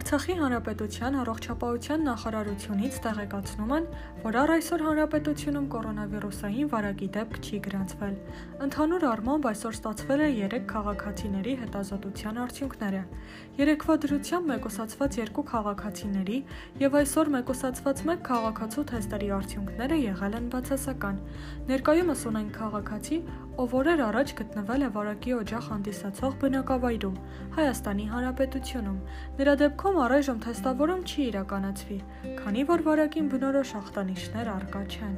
Արցախի հանրապետության առողջապահության նախարարությունից տեղեկացնում են, որ առ այսօր հանրապետությունում կորոնավիրուսային վարակի դեպք չի գրանցվել։ Ընդհանուր առմամբ այսօր ստացվել է 3 քաղաքացիների հետազոտության արդյունքները։ Երեկվա դրությամբ մեկուսացված 2 քաղաքացիների եւ այսօր մեկուսացված 1 քաղաքացու թեստերի արդյունքները եղել են բացասական։ Ներկայումս ունենք քաղաքացի, ով օրեր առաջ գտնվել է վարակի օջախ հանդիսացող բնակավայրում Հայաստանի Հանրապետությունում։ Նրա դեպքում առայժմ թեստավորում չի իրականացվի, քանի որ վարակին բնորոշ ախտանիշներ առկա չեն։